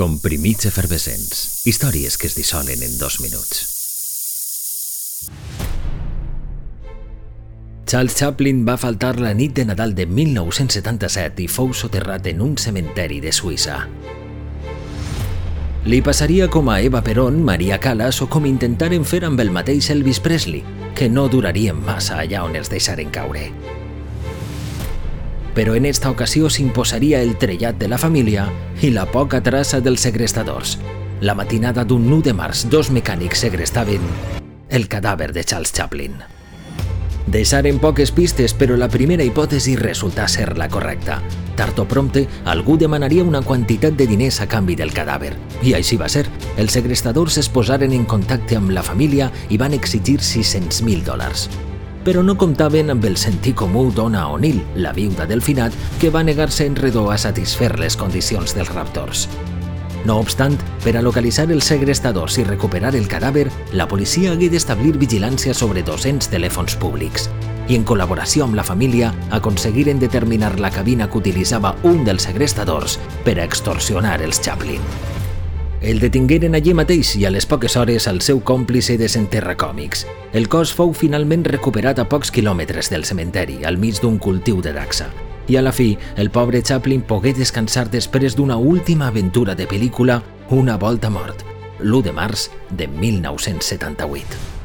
Comprimits efervescents. Històries que es dissolen en dos minuts. Charles Chaplin va faltar la nit de Nadal de 1977 i fou soterrat en un cementeri de Suïssa. Li passaria com a Eva Perón, Maria Callas o com intentaren fer amb el mateix Elvis Presley, que no durarien massa allà on els deixaren caure però en esta ocasió s'imposaria el trellat de la família i la poca traça dels segrestadors. La matinada d'un 1 de març, dos mecànics segrestaven el cadàver de Charles Chaplin. Deixaren poques pistes, però la primera hipòtesi resultà ser la correcta. Tard o prompte, algú demanaria una quantitat de diners a canvi del cadàver. I així va ser. Els segrestadors es posaren en contacte amb la família i van exigir 600.000 dòlars però no comptaven amb el sentit comú d'Ona O'Neill, la viuda del finat, que va negar-se en redó a satisfer les condicions dels raptors. No obstant, per a localitzar els segrestadors i recuperar el cadàver, la policia hagué d'establir vigilància sobre 200 telèfons públics i en col·laboració amb la família aconseguiren determinar la cabina que utilitzava un dels segrestadors per a extorsionar els Chaplin. El detingueren allí mateix i a les poques hores el seu còmplice desenterra còmics. El cos fou finalment recuperat a pocs quilòmetres del cementeri, al mig d'un cultiu de Daxa. I a la fi, el pobre Chaplin pogué descansar després d'una última aventura de pel·lícula, Una volta mort, l'1 de març de 1978.